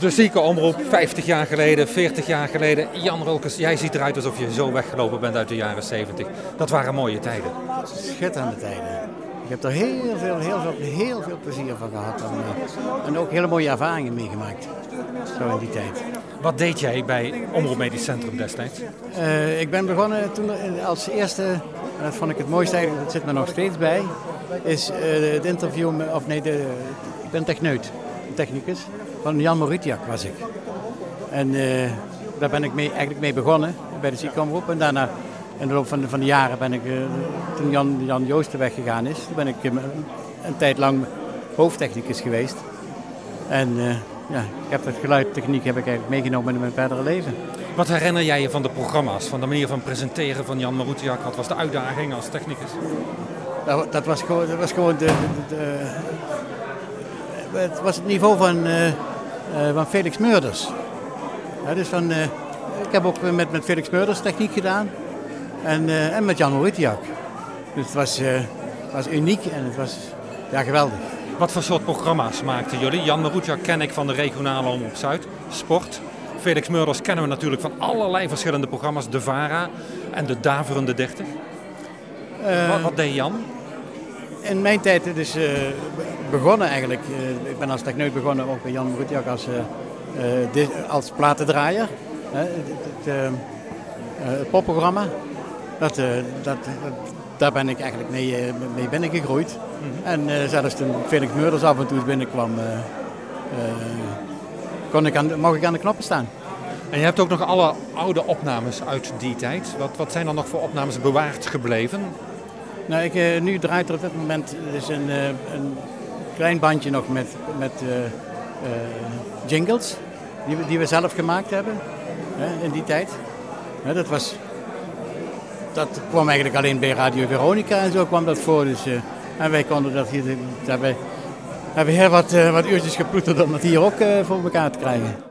De zieke omroep, 50 jaar geleden, 40 jaar geleden. Jan Rolkes, jij ziet eruit alsof je zo weggelopen bent uit de jaren 70. Dat waren mooie tijden. Schitterende tijden. Ik heb er heel veel, heel veel, heel veel plezier van gehad. En, eh, en ook hele mooie ervaringen meegemaakt. Zo in die tijd. Wat deed jij bij Omroep Medisch Centrum destijds? Uh, ik ben begonnen toen als eerste, en dat vond ik het mooiste eigenlijk, dat zit me nog steeds bij, is uh, het interview, of nee, de, ik ben techneut, technicus, van Jan Moritiak was ik. En uh, daar ben ik mee, eigenlijk mee begonnen, bij de ziekenomroep. En daarna, in de loop van de, van de jaren, ben ik, toen Jan, Jan Joosten weggegaan is, ben ik een, een tijd lang hoofdtechnicus geweest. En ja, ik heb het geluidtechniek heb ik eigenlijk meegenomen in mijn verdere leven. Wat herinner jij je van de programma's, van de manier van presenteren van Jan Marutiak? Wat was de uitdaging als technicus? Dat, dat was gewoon, dat was gewoon de, de, de, het was het niveau van, uh, uh, van Felix Meurders. Ja, dus van, uh, ik heb ook met, met Felix Meurders techniek gedaan en, en met Jan Marutiak. Dus het was, was uniek en het was ja, geweldig. Wat voor soort programma's maakten jullie? Jan Marutja ken ik van de regionale Omroep Zuid, sport. Felix Meurders kennen we natuurlijk van allerlei verschillende programma's. De VARA en de Daverende Dichter. Uh, wat, wat, deed Jan? In mijn tijd dus uh, begonnen eigenlijk. Uh, ik ben als techneut begonnen ook bij Jan Marutjak als, als platendraaier. het, popprogramma. Dat, dat, daar ben ik eigenlijk mee, mee binnengegroeid. Mm -hmm. En zelfs toen Felix Meurders af en toe binnenkwam, kon ik aan, mocht ik aan de knoppen staan. En je hebt ook nog alle oude opnames uit die tijd. Wat, wat zijn er nog voor opnames bewaard gebleven? Nou, ik, nu draait er op dit moment dus een, een klein bandje nog met, met jingles. Die we, die we zelf gemaakt hebben in die tijd. dat was dat kwam eigenlijk alleen bij Radio Veronica en zo kwam dat voor. Dus, uh, en wij konden dat hier, hebben, hebben heel wat, wat uurtjes geploeterd om dat hier ook voor elkaar te krijgen.